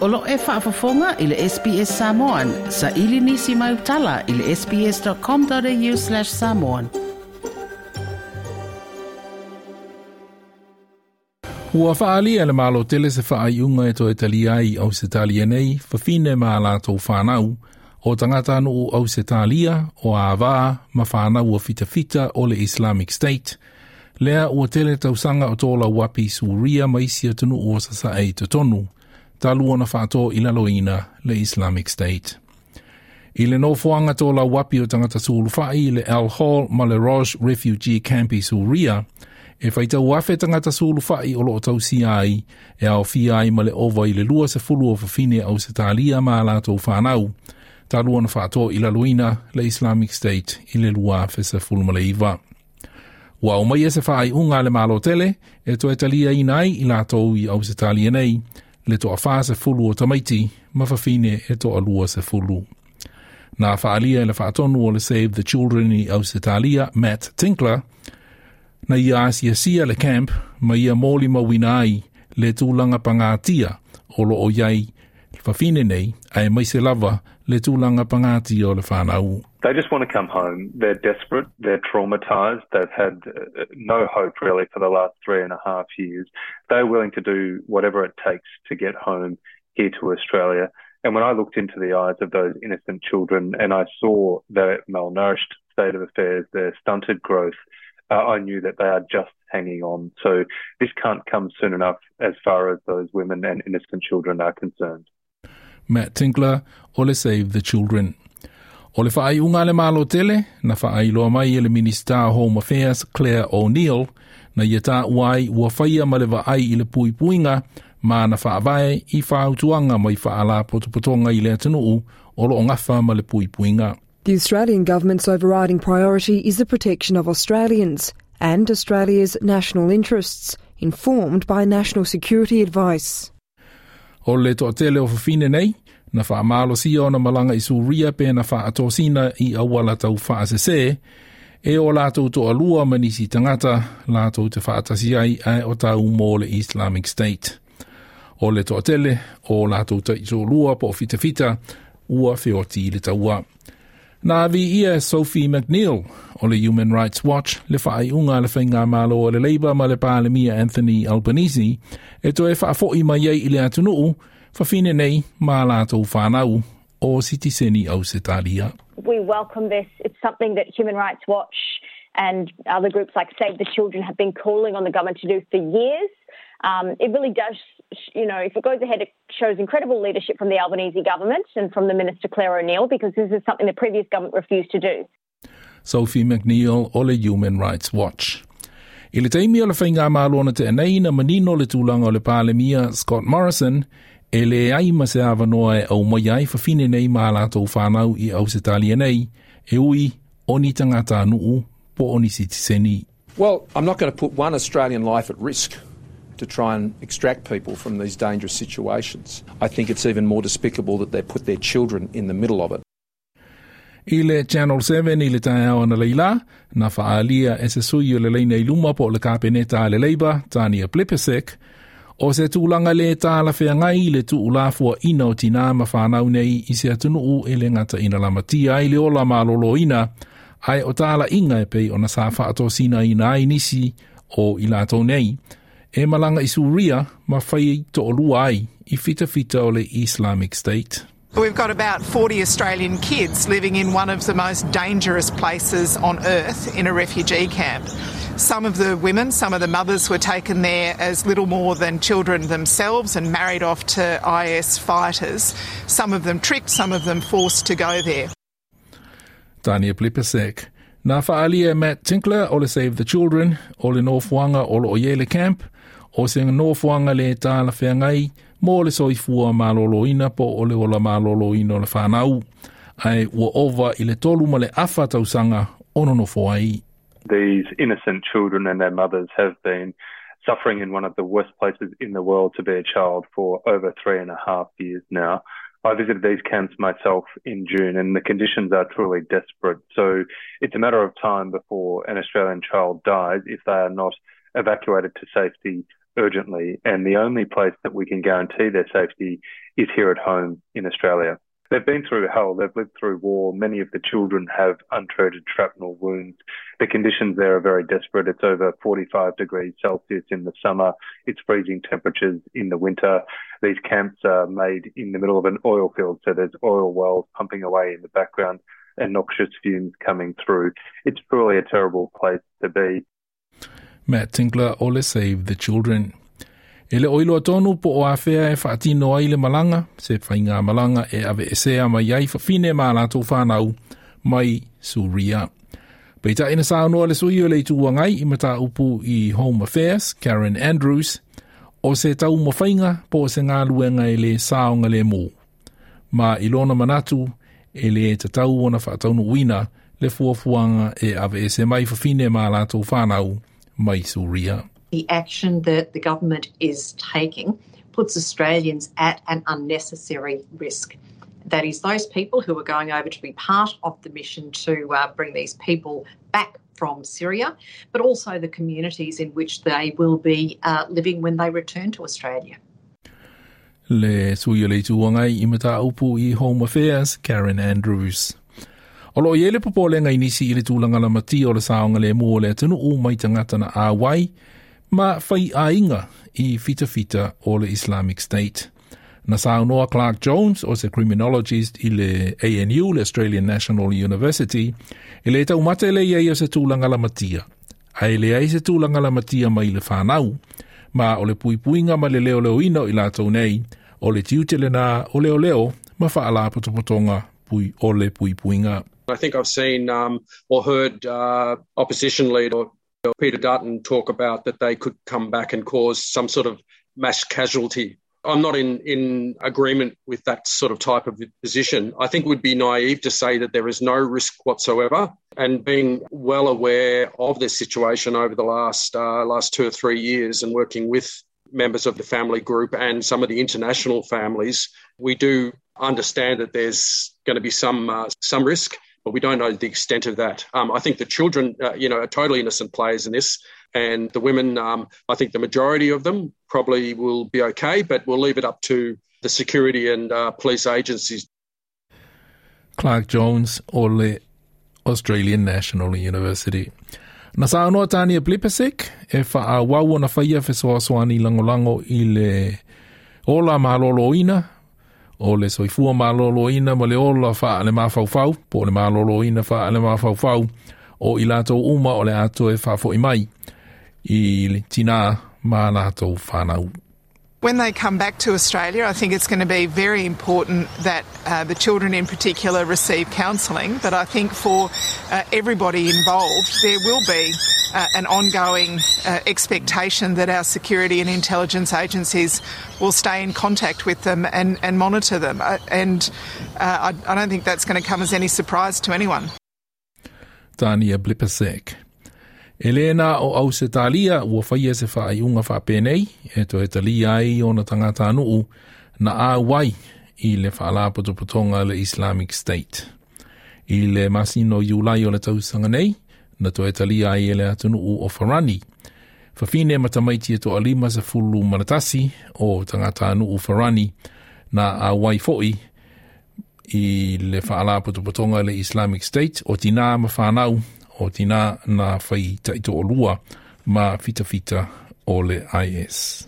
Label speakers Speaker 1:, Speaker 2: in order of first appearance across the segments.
Speaker 1: Olo e whaafafonga i le SBS Samoan. Sa ili nisi mai utala i le sbs.com.au slash samoan.
Speaker 2: Ua whaalia le malo tele se whaai unga e to e tali ai au se talia nei, whawhine maa la tau whanau, o tangata anu o au se talia, o a wā, ma whanau o fita fita o le Islamic State, lea ua tele tausanga o tōla wapi suria maisi atunu o sa e te tonu, talu ona whātō i laloina le Islamic State. I le nofoanga tōla wapi o tangata sulu whai le Al Hall ma le Roche Refugee Campi Suria, e whaitau wafe tangata sulu whai o loo tau si ai, e ao fi ai ma le ova i le lua se fulu o whawhine au se tālia ma la whānau, whanau, talu ona whātō i laloina le Islamic State i le lua fe se fulu ma le iwa. Wa o mai e se whaai unga le malo tele, e to e talia i nai i lātou i au se tālia nei, le toa a wha se fulu o tamaiti, ma e to lua se fulu. Nā whaalia le whaatonu o le Save the Children i Ausitalia, Matt Tinkler, na ia asia sia le camp, ma ia mōli mawina ai le tūlanga pangātia o lo o iai whawhine nei, ai mai se lava le tūlanga pangātia o le whanau.
Speaker 3: They just want to come home. They're desperate. They're traumatized. They've had uh, no hope really for the last three and a half years. They're willing to do whatever it takes to get home here to Australia. And when I looked into the eyes of those innocent children and I saw their malnourished state of affairs, their stunted growth, uh, I knew that they are just hanging on. So this can't come soon enough as far as those women and innocent children are concerned.
Speaker 2: Matt Tinkler, Ole Save the Children. O le whaai unga le malo tele, na whaai loa mai e le Minister Home Affairs Claire O'Neill, na ia tā uai ua whaia ma le ai i le pui puinga, ma na whaavae i whaautuanga mai whaala potopotonga i le atanuu o lo ngafa ma le pui puinga.
Speaker 4: The Australian government's overriding priority is the protection of Australians and Australia's national interests, informed by national security advice.
Speaker 2: O le to tele o whawhine nei, na whaamalo si ona malanga i suria pe na whaatosina i awala tau whaasese, e o lātou to alua manisi tangata, lātou te whaatasi ai ai o tau mōle Islamic State. O le toa o lātou ta i po fita fita, ua feoti le taua. Nā vi ia Sophie McNeil o le Human Rights Watch le whaai unga le whainga mālo o le leiba ma le pālemia Anthony Albanese e to e whaafo i mai i le atunuu nei mā lātou whanau o sitiseni au se.
Speaker 5: We welcome this. It's something that Human Rights Watch and other groups like Save the Children have been calling on the government to do for years. Um, it really does, you know, if it goes ahead, it shows incredible leadership from the Albanese government and from the Minister Clare O'Neil because this is something the previous government refused to do.
Speaker 2: Sophie McNeill o le Human Rights Watch. I le teimi o le whainga te anei na manino le tūlanga o le pālemia Scott Morrison e le ai ma se awa noa e au mai ai whawhine nei mā lātou whānau i au se talia nei e ui o ni tangata nuu po o ni sitiseni.
Speaker 6: Well, I'm not going to put one Australian life at risk to try and extract people from these dangerous situations. I think it's even more despicable that they put their children in the middle of it.
Speaker 2: I le Channel 7 i le tae au na leila, na whaalia e se sui o le leina i luma po le kāpeneta le leiba, Tania Plepesek, o se tūlanga le tāla whea ngai le tu ulafua ina o tina ma whanau nei i se atunu u e le ngata ina lamatia i le ola malolo ina, ai o tāla inga e pei o na sa whaato sina ina ai nisi o i lato nei, e malanga i suria ma whai to o lua ai i fita fita o le Islamic State.
Speaker 7: We've got about 40 Australian kids living in one of the most dangerous places on earth in a refugee camp. Some of the women, some of the mothers were taken there as little more than children themselves and married off to IS fighters. Some of them tricked, some of them forced to go there.
Speaker 2: Tania Plibersek. Nā whaalia Matt Tinkler o le Save the Children o le Northwanga o le Oyele Camp o se Northwanga le tāla whengai mō le soifua maloloina po o le ola maloloina le whanau. Ai ua ova i le tolu ma le awha tausanga ono no foai.
Speaker 3: These innocent children and their mothers have been suffering in one of the worst places in the world to be a child for over three and a half years now. I visited these camps myself in June and the conditions are truly desperate. So it's a matter of time before an Australian child dies if they are not evacuated to safety urgently. And the only place that we can guarantee their safety is here at home in Australia. They've been through hell. They've lived through war. Many of the children have untreated shrapnel wounds. The conditions there are very desperate. It's over 45 degrees Celsius in the summer. It's freezing temperatures in the winter. These camps are made in the middle of an oil field, so there's oil wells pumping away in the background and noxious fumes coming through. It's truly a terrible place to be.
Speaker 2: Matt Tinkler, Save the Children. Ele oilo atonu po o awhea e whaatino ai le malanga, se whainga malanga e ave esea mai ai whawhine mā lātou whānau mai Suria. Pei ta ina sānoa le sui o le itu wangai i mata upu i Home Affairs, Karen Andrews, o se tau mo whainga po se ngā luenga e le sāonga le mō. Ma ilona manatu e le te tau ona whaataunu wina le fuafuanga e ave e se mai whawhine mā lātou whānau mai Suria.
Speaker 8: The action that the government is taking puts Australians at an unnecessary risk. That is, those people who are going over to be part of the mission to uh, bring these people back from Syria, but also the communities in which they will be uh, living when they return to Australia.
Speaker 2: Le suia le tuangai i mata upu i Home Affairs, Karen Andrews. O lo iele popole ngai nisi i le tūlanga la mati o le saonga le mua le tunu o mai tangata na a wai, ma ainga i fita fita o le Islamic State. Na Clarke Jones o se criminologist i le ANU, le Australian National University, i le tau mate le iei o se tūlanga la matia. Ai le ai se tūlanga la matia mai le whanau, ma o le ma le leo leo ino i nei, o le tiutele na o leo leo, ma whaala pui o le.
Speaker 9: I think I've seen um, or heard uh, opposition leader Peter Dutton talk about that they could come back and cause some sort of mass casualty. I'm not in, in agreement with that sort of type of position. I think it would be naive to say that there is no risk whatsoever. And being well aware of this situation over the last uh, last two or three years and working with members of the family group and some of the international families, we do understand that there's going to be some uh, some risk but we don't know the extent of that. Um, I think the children, uh, you know, are totally innocent players in this, and the women, um, I think the majority of them probably will be okay, but we'll leave it up to the security and uh, police agencies.
Speaker 2: Clarke Jones o le Australian National University. Na sa anoa tani e Plibersek, e wha a wau na whaia fesoasoani lango-lango i le ola malolo ina, o le soifua malolo ina ma le ola mawhauwhau, po le malolo ina wha le mawhauwhau, o i lātou uma o le mai, i le tina ma whanau.
Speaker 7: When they come back to Australia, I think it's going to be very important that uh, the children in particular receive counselling. But I think for uh, everybody involved, there will be uh, an ongoing uh, expectation that our security and intelligence agencies will stay in contact with them and, and monitor them. Uh, and uh, I, I, don't think that's going to come as any surprise to anyone.
Speaker 2: Tania Plibersek. Elena o au se talia ua whaia se whaai unga whapenei, e to e talia ai o na tangata nuu na a wai i le whaala putoputonga le Islamic State. I le masino iulai o le tausanga nei, na to e talia ai ele atunu u o Farani. Fafine matamaiti e to alima sa fulu manatasi o tangata anu u Farani na a wai foi i le whaala putoputonga le Islamic State o tina ma whanau o tina na whai taito o lua ma fita fita o le IS.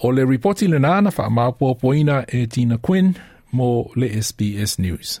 Speaker 2: O le reporti le nana wha mapua poina e Tina Quinn mo le SBS News.